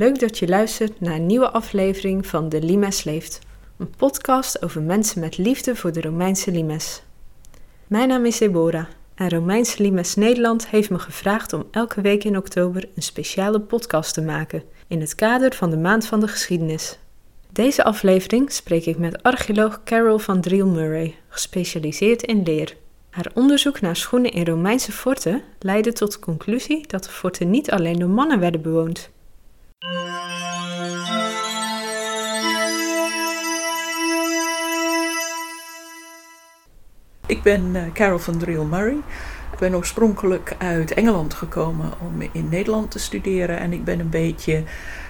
Leuk dat je luistert naar een nieuwe aflevering van De Limes Leeft, een podcast over mensen met liefde voor de Romeinse limes. Mijn naam is Deborah en Romeinse Limes Nederland heeft me gevraagd om elke week in oktober een speciale podcast te maken in het kader van de Maand van de Geschiedenis. Deze aflevering spreek ik met archeoloog Carol van Driel Murray, gespecialiseerd in leer. Haar onderzoek naar schoenen in Romeinse forten leidde tot de conclusie dat de forten niet alleen door mannen werden bewoond. Ik ben uh, Carol van Driel Murray. Ik ben oorspronkelijk uit Engeland gekomen om in Nederland te studeren. En ik ben een beetje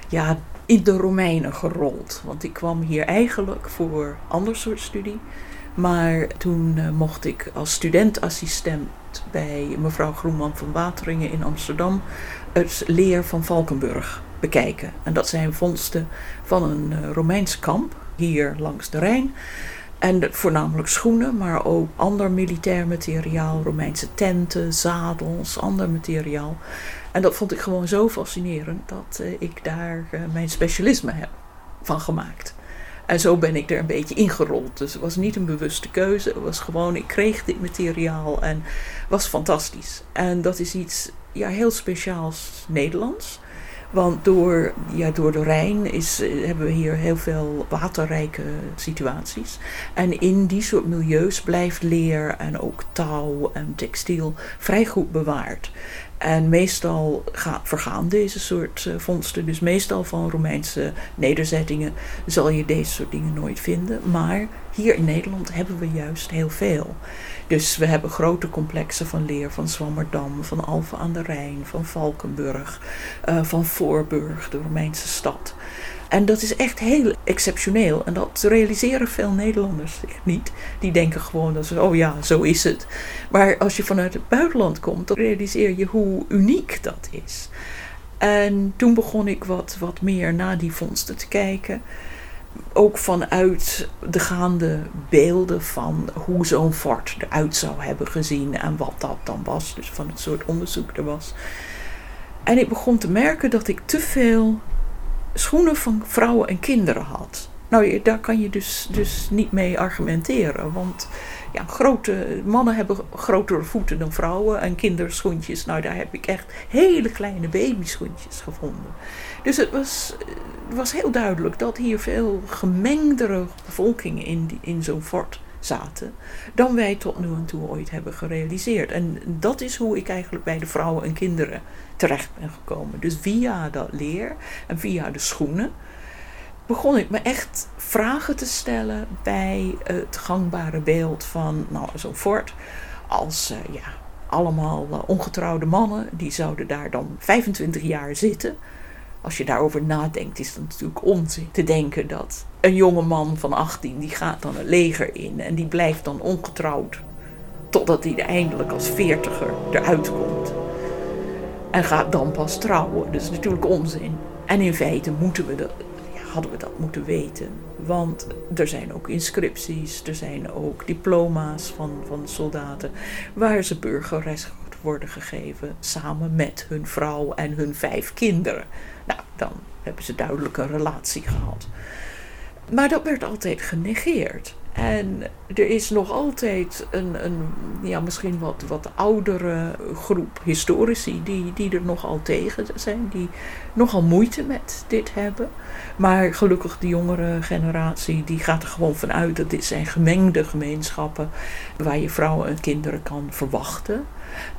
ja, in de Romeinen gerold. Want ik kwam hier eigenlijk voor ander soort studie. Maar toen uh, mocht ik als studentassistent bij mevrouw Groenman van Wateringen in Amsterdam het leer van Valkenburg bekijken. En dat zijn vondsten van een uh, Romeins kamp hier langs de Rijn. En voornamelijk schoenen, maar ook ander militair materiaal, Romeinse tenten, zadels, ander materiaal. En dat vond ik gewoon zo fascinerend dat uh, ik daar uh, mijn specialisme heb van gemaakt. En zo ben ik er een beetje ingerold. Dus het was niet een bewuste keuze. Het was gewoon, ik kreeg dit materiaal en was fantastisch. En dat is iets ja, heel speciaals Nederlands. Want door, ja, door de Rijn is, hebben we hier heel veel waterrijke situaties. En in die soort milieus blijft leer en ook touw en textiel vrij goed bewaard. En meestal ga, vergaan deze soort uh, vondsten, dus meestal van Romeinse nederzettingen, zal je deze soort dingen nooit vinden. Maar hier in Nederland hebben we juist heel veel. Dus we hebben grote complexen van leer van Zwammerdam, van Alphen aan de Rijn, van Valkenburg, uh, van Voorburg, de Romeinse stad. En dat is echt heel exceptioneel. En dat realiseren veel Nederlanders zich niet. Die denken gewoon dat ze, oh ja, zo is het. Maar als je vanuit het buitenland komt, dan realiseer je hoe uniek dat is. En toen begon ik wat, wat meer naar die vondsten te kijken. Ook vanuit de gaande beelden van hoe zo'n fort eruit zou hebben gezien en wat dat dan was. Dus van het soort onderzoek er was. En ik begon te merken dat ik te veel schoenen van vrouwen en kinderen had. Nou, daar kan je dus, dus niet mee argumenteren. Want ja, grote mannen hebben grotere voeten dan vrouwen. En kinderschoentjes, nou daar heb ik echt hele kleine babyschoentjes gevonden. Dus het was, was heel duidelijk dat hier veel gemengdere bevolkingen in, in zo'n fort zaten. dan wij tot nu en toe ooit hebben gerealiseerd. En dat is hoe ik eigenlijk bij de vrouwen en kinderen terecht ben gekomen. Dus via dat leer en via de schoenen begon ik me echt vragen te stellen bij het gangbare beeld van nou, zo'n fort als uh, ja, allemaal uh, ongetrouwde mannen. Die zouden daar dan 25 jaar zitten. Als je daarover nadenkt, is het natuurlijk onzin te denken dat een jonge man van 18 die gaat dan een leger in en die blijft dan ongetrouwd totdat hij eindelijk als veertiger eruit komt. En gaat dan pas trouwen. Dat is natuurlijk onzin. En in feite moeten we dat, hadden we dat moeten weten. Want er zijn ook inscripties, er zijn ook diploma's van, van soldaten waar ze burgerrecht worden gegeven samen met hun vrouw en hun vijf kinderen. Nou, dan hebben ze duidelijk een relatie gehad. Maar dat werd altijd genegeerd. En er is nog altijd een, een ja, misschien wat, wat oudere groep historici die, die er nogal tegen zijn, die nogal moeite met dit hebben. Maar gelukkig de jongere generatie, die gaat er gewoon vanuit dat dit zijn gemengde gemeenschappen waar je vrouwen en kinderen kan verwachten.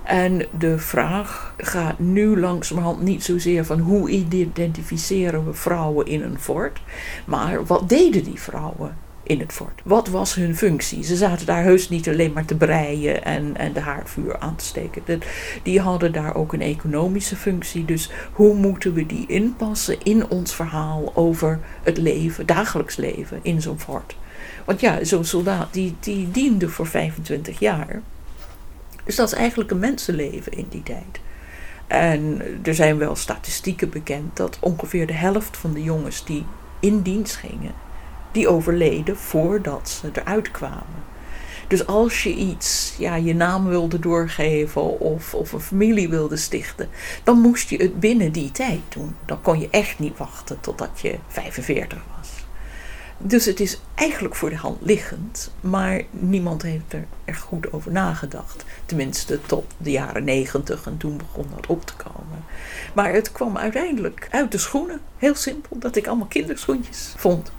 En de vraag gaat nu langzamerhand niet zozeer van hoe identificeren we vrouwen in een fort, maar wat deden die vrouwen in het fort? Wat was hun functie? Ze zaten daar heus niet alleen maar te breien en, en de haardvuur aan te steken. die hadden daar ook een economische functie. Dus hoe moeten we die inpassen in ons verhaal over het leven, dagelijks leven in zo'n fort? Want ja, zo'n soldaat die, die diende voor 25 jaar. Dus dat is eigenlijk een mensenleven in die tijd. En er zijn wel statistieken bekend dat ongeveer de helft van de jongens die in dienst gingen, die overleden voordat ze eruit kwamen. Dus als je iets, ja, je naam wilde doorgeven of, of een familie wilde stichten, dan moest je het binnen die tijd doen. Dan kon je echt niet wachten totdat je 45 was. Dus het is eigenlijk voor de hand liggend, maar niemand heeft er echt goed over nagedacht. Tenminste tot de jaren negentig en toen begon dat op te komen. Maar het kwam uiteindelijk uit de schoenen, heel simpel, dat ik allemaal kinderschoentjes vond.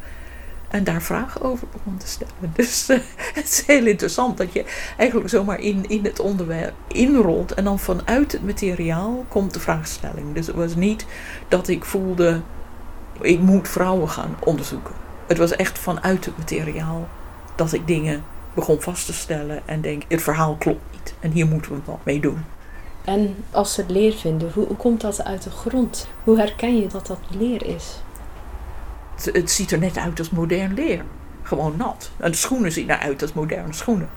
En daar vragen over begon te stellen. Dus uh, het is heel interessant dat je eigenlijk zomaar in, in het onderwerp inrolt. En dan vanuit het materiaal komt de vraagstelling. Dus het was niet dat ik voelde, ik moet vrouwen gaan onderzoeken. Het was echt vanuit het materiaal dat ik dingen begon vast te stellen. En denk, het verhaal klopt niet. En hier moeten we wat mee doen. En als ze het leer vinden, hoe, hoe komt dat uit de grond? Hoe herken je dat dat leer is? Het, ziet er net uit als modern leer. Gewoon nat. En de schoenen zien eruit als moderne schoenen.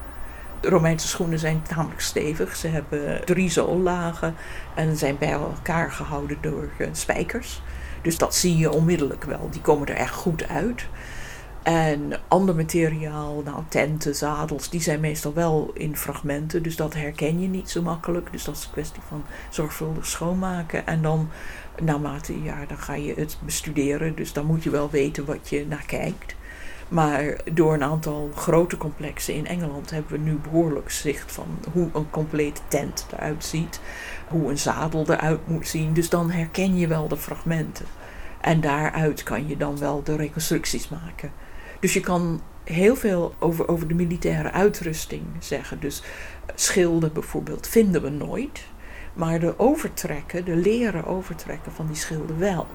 De Romeinse schoenen zijn tamelijk stevig. Ze hebben drie zoollagen en zijn bij elkaar gehouden door uh, spijkers. Dus dat zie je onmiddellijk wel. Die komen er echt goed uit. En ander materiaal, nou tenten, zadels, die zijn meestal wel in fragmenten. Dus dat herken je niet zo makkelijk. Dus dat is een kwestie van zorgvuldig schoonmaken. En dan naarmate ja, dan ga je het bestuderen. Dus dan moet je wel weten wat je naar kijkt. Maar door een aantal grote complexen in Engeland hebben we nu behoorlijk zicht van hoe een complete tent eruit ziet. Hoe een zadel eruit moet zien. Dus dan herken je wel de fragmenten. En daaruit kan je dan wel de reconstructies maken. Dus je kan heel veel over, over de militaire uitrusting zeggen. Dus schilden bijvoorbeeld vinden we nooit. Maar de overtrekken, de leren overtrekken van die schilden wel.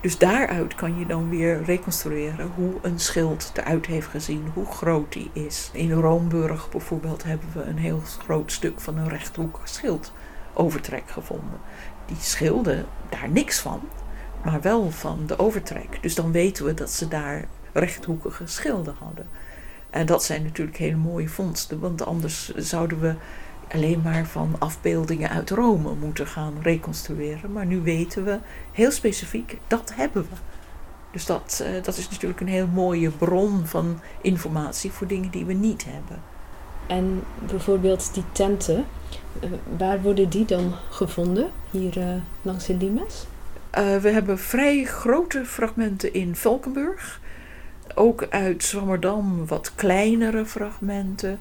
Dus daaruit kan je dan weer reconstrueren hoe een schild eruit heeft gezien, hoe groot die is. In Roomburg bijvoorbeeld hebben we een heel groot stuk van een rechthoekig schild overtrek gevonden. Die schilden daar niks van, maar wel van de overtrek. Dus dan weten we dat ze daar rechthoekige schilden hadden. En dat zijn natuurlijk hele mooie vondsten, want anders zouden we alleen maar van afbeeldingen uit Rome moeten gaan reconstrueren. Maar nu weten we heel specifiek, dat hebben we. Dus dat, uh, dat is natuurlijk een heel mooie bron van informatie voor dingen die we niet hebben. En bijvoorbeeld die tenten, uh, waar worden die dan gevonden hier uh, langs de Limes? we hebben vrij grote fragmenten in Valkenburg. Ook uit Zwammerdam wat kleinere fragmenten.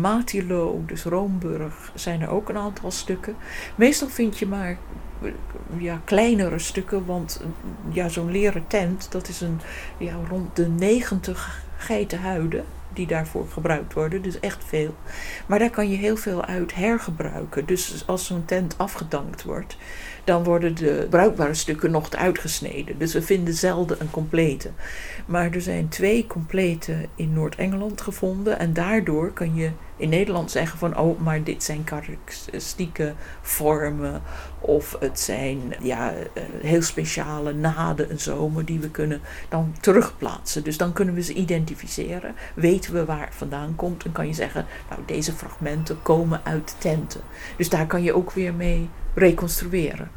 Matilo, dus Roomburg, zijn er ook een aantal stukken. Meestal vind je maar ja, kleinere stukken, want ja, zo'n leren tent, dat is een, ja, rond de 90 geitenhuiden die daarvoor gebruikt worden, dus echt veel. Maar daar kan je heel veel uit hergebruiken. Dus als zo'n tent afgedankt wordt, dan worden de bruikbare stukken nog uitgesneden. Dus we vinden zelden een complete. Maar er zijn twee complete in Noord-Engeland gevonden. En daardoor kan je in Nederland zeggen van oh, maar dit zijn karakteristieke vormen. Of het zijn ja, eh, heel speciale naden en zomer die we kunnen dan terugplaatsen. Dus dan kunnen we ze identificeren. Weten we waar het vandaan komt. En kan je zeggen, nou deze fragmenten komen uit tenten. Dus daar kan je ook weer mee reconstrueren.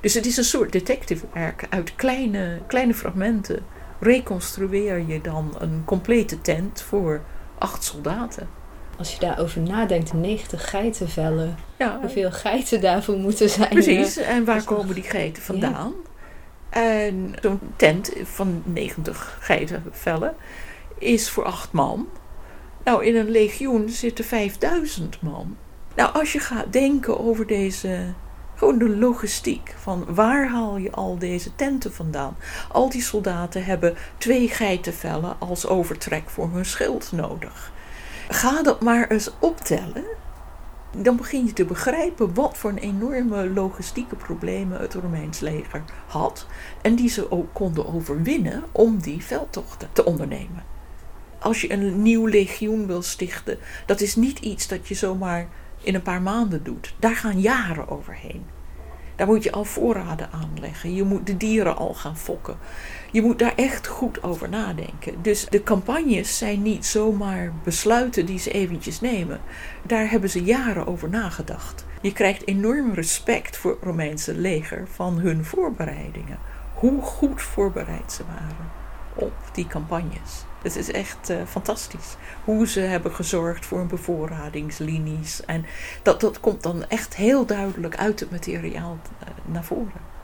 Dus het is een soort detective werk. Uit kleine, kleine fragmenten reconstrueer je dan een complete tent voor acht soldaten. Als je daarover nadenkt, 90 geitenvellen. Ja. Hoeveel geiten daarvoor moeten zijn. Precies, en waar komen die geiten vandaan? En zo'n tent van 90 geitenvellen is voor acht man. Nou, in een legioen zitten 5000 man. Nou, als je gaat denken over deze gewoon de logistiek van waar haal je al deze tenten vandaan? Al die soldaten hebben twee geitenvellen als overtrek voor hun schild nodig. Ga dat maar eens optellen. Dan begin je te begrijpen wat voor een enorme logistieke problemen het Romeins leger had. En die ze ook konden overwinnen om die veldtochten te ondernemen. Als je een nieuw legioen wil stichten, dat is niet iets dat je zomaar in een paar maanden doet. Daar gaan jaren overheen. Daar moet je al voorraden aanleggen. Je moet de dieren al gaan fokken. Je moet daar echt goed over nadenken. Dus de campagnes zijn niet zomaar besluiten die ze eventjes nemen. Daar hebben ze jaren over nagedacht. Je krijgt enorm respect voor het Romeinse leger van hun voorbereidingen. Hoe goed voorbereid ze waren op die campagnes. Het is echt uh, fantastisch hoe ze hebben gezorgd voor een bevoorradingslinies. En dat, dat komt dan echt heel duidelijk uit het materiaal uh, naar voren.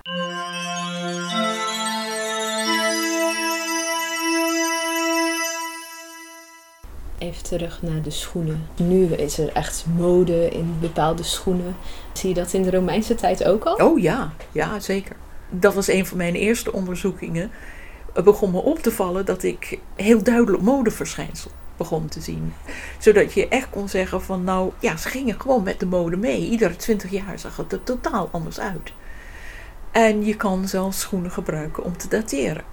Even terug naar de schoenen. Nu is er echt mode in bepaalde schoenen. Zie je dat in de Romeinse tijd ook al? Oh ja, ja zeker. Dat was een van mijn eerste onderzoekingen. Begon me op te vallen dat ik heel duidelijk modeverschijnsel begon te zien. Zodat je echt kon zeggen van nou, ja, ze gingen gewoon met de mode mee. Iedere twintig jaar zag het er totaal anders uit. En je kan zelfs schoenen gebruiken om te dateren.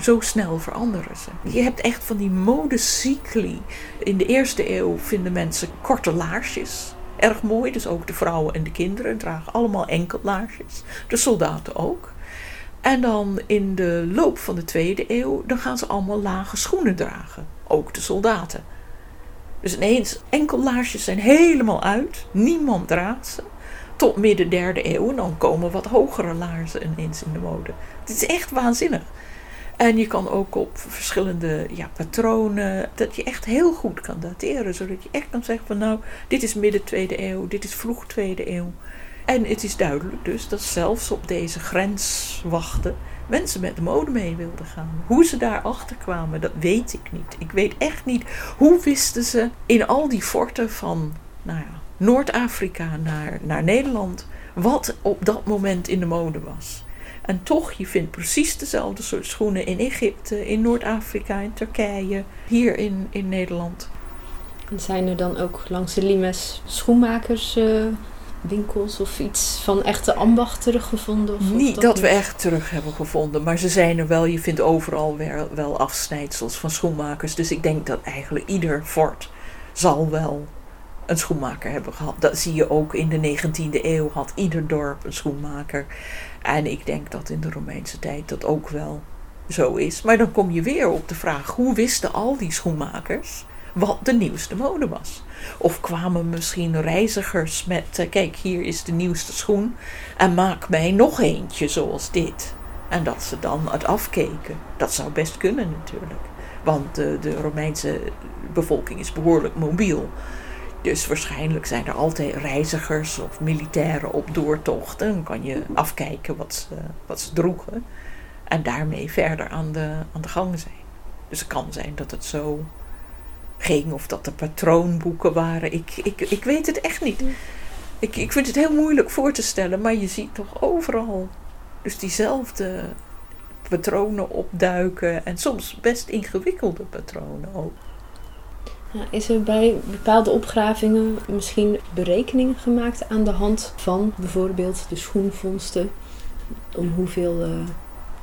Zo snel veranderen ze. Je hebt echt van die modecycli. In de eerste eeuw vinden mensen korte laarsjes erg mooi. Dus ook de vrouwen en de kinderen dragen allemaal enkellaarsjes. De soldaten ook. En dan in de loop van de tweede eeuw, dan gaan ze allemaal lage schoenen dragen. Ook de soldaten. Dus ineens enkellaarsjes zijn helemaal uit. Niemand draagt ze. Tot midden derde eeuw en dan komen wat hogere laarzen ineens in de mode. Het is echt waanzinnig. En je kan ook op verschillende ja, patronen, dat je echt heel goed kan dateren. Zodat je echt kan zeggen van nou, dit is midden tweede eeuw, dit is vroeg tweede eeuw. En het is duidelijk dus dat zelfs op deze grenswachten mensen met de mode mee wilden gaan. Hoe ze daarachter kwamen, dat weet ik niet. Ik weet echt niet hoe wisten ze in al die forten van nou ja, Noord-Afrika naar, naar Nederland wat op dat moment in de mode was. En toch, je vindt precies dezelfde soort schoenen in Egypte, in Noord-Afrika, in Turkije, hier in, in Nederland. En zijn er dan ook langs de Limes schoenmakers uh, winkels of iets van echte ambacht teruggevonden? Of niet dat, we echt terug hebben gevonden, maar ze zijn er wel. Je vindt overal wel, wel afsnijdsels van schoenmakers. Dus ik denk dat eigenlijk ieder fort zal wel een schoenmaker hebben gehad. Dat zie je ook in de 19e eeuw had ieder dorp een schoenmaker. En ik denk dat in de Romeinse tijd dat ook wel zo is. Maar dan kom je weer op de vraag: hoe wisten al die schoenmakers wat de nieuwste mode was? Of kwamen misschien reizigers met: uh, kijk, hier is de nieuwste schoen en maak mij nog eentje zoals dit. En dat ze dan het afkeken. Dat zou best kunnen natuurlijk. Want de, de Romeinse bevolking is behoorlijk mobiel. Dus waarschijnlijk zijn er altijd reizigers of militairen op doortochten. Dan kan je afkijken wat ze, wat ze droegen. En daarmee verder aan de, aan de gang zijn. Dus het kan zijn dat het zo of dat er patroonboeken waren. Ik, ik, ik weet het echt niet. Ik, ik vind het heel moeilijk voor te stellen, maar je ziet toch overal dus diezelfde patronen opduiken en soms best ingewikkelde patronen ook. Is er bij bepaalde opgravingen misschien berekeningen gemaakt aan de hand van bijvoorbeeld de schoenvondsten? Om hoeveel uh,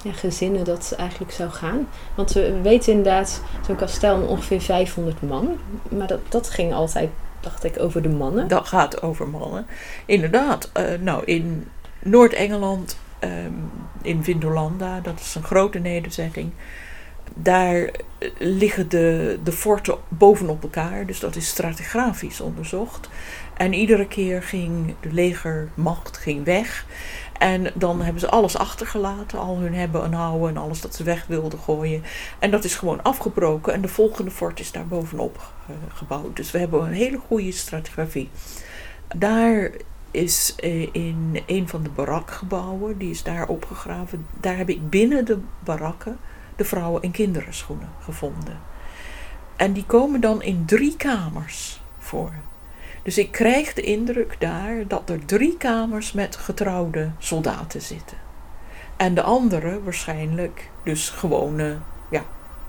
ja, gezinnen dat eigenlijk zou gaan? Want we weten inderdaad, zo'n kastel ongeveer 500 man. Maar dat, dat ging altijd, dacht ik, over de mannen. Dat gaat over mannen. Inderdaad. Uh, nou, in Noord-Engeland, um, in Vindolanda, dat is een grote nederzetting daar liggen de, de forten bovenop elkaar, dus dat is stratigrafisch onderzocht. En iedere keer ging de legermacht ging weg. En dan hebben ze alles achtergelaten, al hun hebben en houden en alles dat ze weg wilden gooien. En dat is gewoon afgebroken en de volgende fort is daar bovenop gebouwd. Dus we hebben een hele goede stratigrafie. Daar is eh, in een van de barakgebouwen, die is daar opgegraven. Daar heb ik binnen de barakken de vrouwen- en kinderenschoenen gevonden. En die komen dan in drie kamers voor. Dus ik krijg de indruk daar dat er drie kamers met getrouwde soldaten zitten. En de andere waarschijnlijk dus gewone, ja,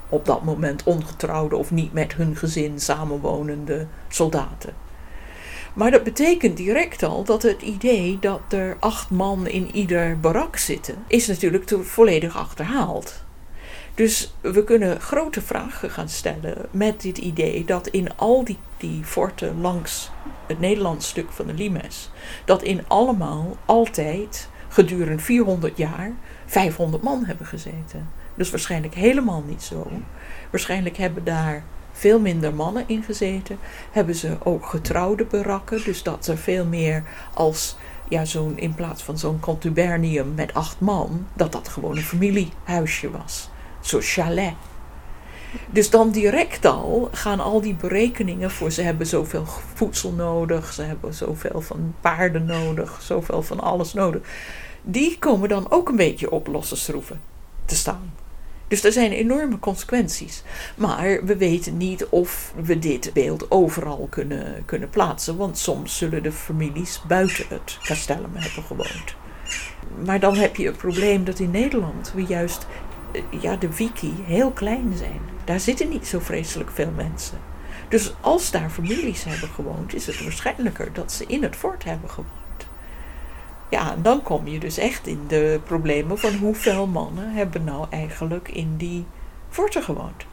op dat moment ongetrouwde of niet met hun gezin samenwonende soldaten. Maar dat betekent direct al dat het idee dat er acht man in ieder barak zitten, is natuurlijk volledig achterhaald. Dus we kunnen grote vragen gaan stellen met dit idee dat in al die, die forten langs het Nederlands stuk van de Limes, dat in allemaal altijd gedurende 400 jaar 500 man hebben gezeten. Dus waarschijnlijk helemaal niet zo. Waarschijnlijk hebben daar veel minder mannen in gezeten. Hebben ze ook getrouwde barakken, dus dat er veel meer als ja, zo'n in plaats van zo'n contubernium met acht man, dat dat gewoon een familiehuisje was Zo'n chalet. Dus dan direct al gaan al die berekeningen voor ze hebben zoveel voedsel nodig, ze hebben zoveel van paarden nodig, zoveel van alles nodig. Die komen dan ook een beetje op losse schroeven te staan. Dus er zijn enorme consequenties. Maar we weten niet of we dit beeld overal kunnen, kunnen plaatsen. Want soms zullen de families buiten het castellum hebben gewoond. Maar dan heb je het probleem dat in Nederland we juist ja, de wiki heel klein zijn. Daar zitten niet zo vreselijk veel mensen. Dus als daar families hebben gewoond, is het waarschijnlijker dat ze in het fort hebben gewoond. Ja, en dan kom je dus echt in de problemen van hoeveel mannen hebben nou eigenlijk in die forten gewoond.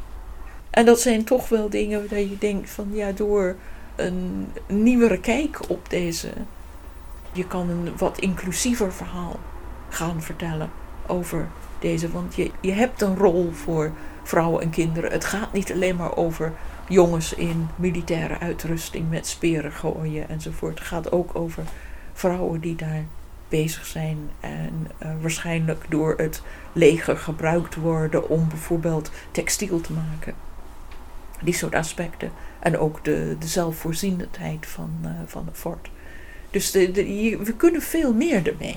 En dat zijn toch wel dingen dat je denkt van ja, door een nieuwere kijk op deze, je kan een wat inclusiever verhaal gaan vertellen over deze. Want je, je hebt een rol voor vrouwen en kinderen. Het gaat niet alleen maar over jongens in militaire uitrusting met speren gooien enzovoort. Het gaat ook over vrouwen die daar bezig zijn en uh, waarschijnlijk door het leger gebruikt worden om bijvoorbeeld textiel te maken. Die soort aspecten. En ook de, de zelfvoorzienendheid van, uh, van het fort. Dus de, we kunnen veel meer ermee.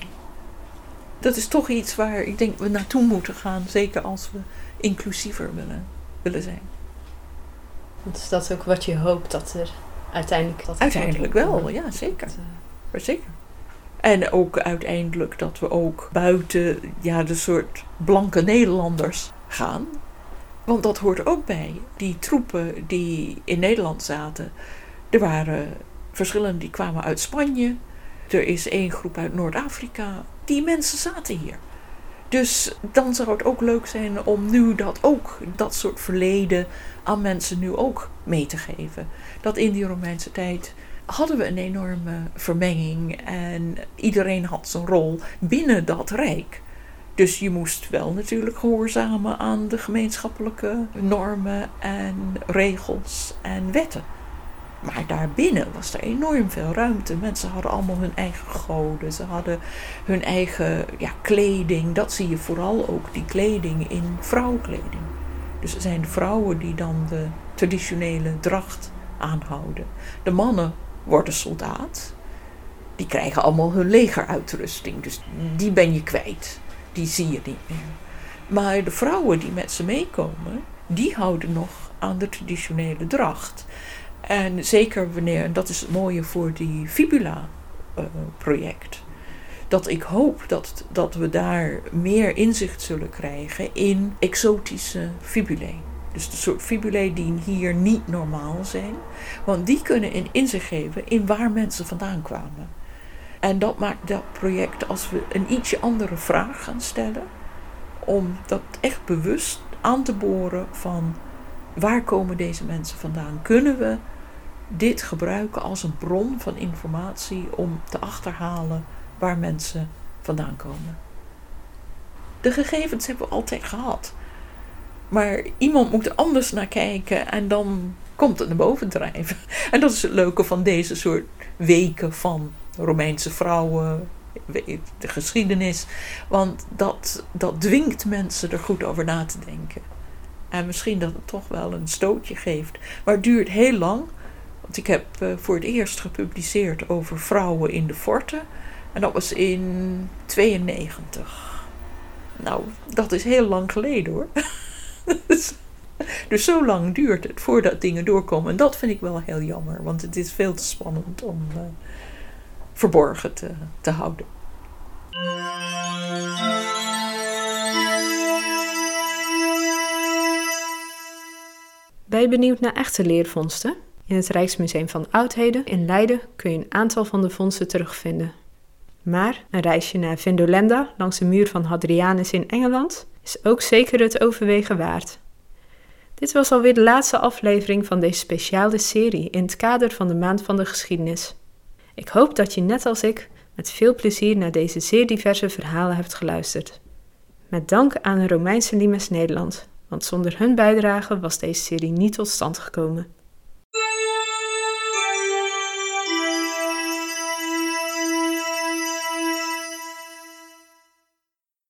Dat is toch iets waar ik denk we naartoe moeten gaan, zeker als we inclusiever willen, willen zijn. is dat ook wat je hoopt dat er uiteindelijk... Dat uiteindelijk wel, ja zeker. Dat, uh, zeker. En ook uiteindelijk dat we ook buiten ja, de soort blanke Nederlanders gaan. Want dat hoort ook bij. Die troepen die in Nederland zaten. Er waren verschillende die kwamen uit Spanje. Er is één groep uit Noord-Afrika. Die mensen zaten hier. Dus dan zou het ook leuk zijn om nu dat ook, dat soort verleden, aan mensen nu ook mee te geven. Dat in die Romeinse tijd hadden we een enorme vermenging en iedereen had zijn rol binnen dat rijk. Dus je moest wel natuurlijk gehoorzamen aan de gemeenschappelijke normen en regels en wetten. Maar daarbinnen was er enorm veel ruimte. Mensen hadden allemaal hun eigen goden. Ze hadden hun eigen ja, kleding. Dat zie je vooral ook, die kleding in vrouwkleding. Dus er zijn de vrouwen die dan de traditionele dracht aanhouden. De mannen worden soldaat. Die krijgen allemaal hun legeruitrusting. Dus die ben je kwijt. Die zie je niet meer. Maar de vrouwen die met ze meekomen, die houden nog aan de traditionele dracht. En zeker wanneer, en dat is het mooie voor die Fibula-project. dat ik hoop dat, dat we daar meer inzicht zullen krijgen in exotische fibulae. Dus de soort fibulae die hier niet normaal zijn. Want die kunnen inzicht geven in waar mensen vandaan kwamen. En dat maakt dat project, als we een ietsje andere vraag gaan stellen, om dat echt bewust aan te boren van waar komen deze mensen vandaan? Kunnen we dit gebruiken als een bron van informatie om te achterhalen waar mensen vandaan komen? De gegevens hebben we altijd gehad. Maar iemand moet er anders naar kijken en dan komt het naar boven drijven. En dat is het leuke van deze soort weken van Romeinse vrouwen, de geschiedenis. Want dat, dat dwingt mensen er goed over na te denken. En misschien dat het toch wel een stootje geeft. Maar het duurt heel lang. Want ik heb eh, voor het eerst gepubliceerd over vrouwen in de forten. En dat was in 92. Nou, dat is heel lang geleden hoor. dus, dus zo lang duurt het voordat dingen doorkomen. En dat vind ik wel heel jammer, want het is veel te spannend om uh, verborgen te, te houden. Benieuwd naar echte leervondsten? In het Rijksmuseum van Oudheden in Leiden kun je een aantal van de vondsten terugvinden. Maar een reisje naar Vindolenda langs de muur van Hadrianus in Engeland is ook zeker het overwegen waard. Dit was alweer de laatste aflevering van deze speciale serie in het kader van de Maand van de Geschiedenis. Ik hoop dat je net als ik met veel plezier naar deze zeer diverse verhalen hebt geluisterd. Met dank aan de Romeinse Limes Nederland, want zonder hun bijdrage was deze serie niet tot stand gekomen.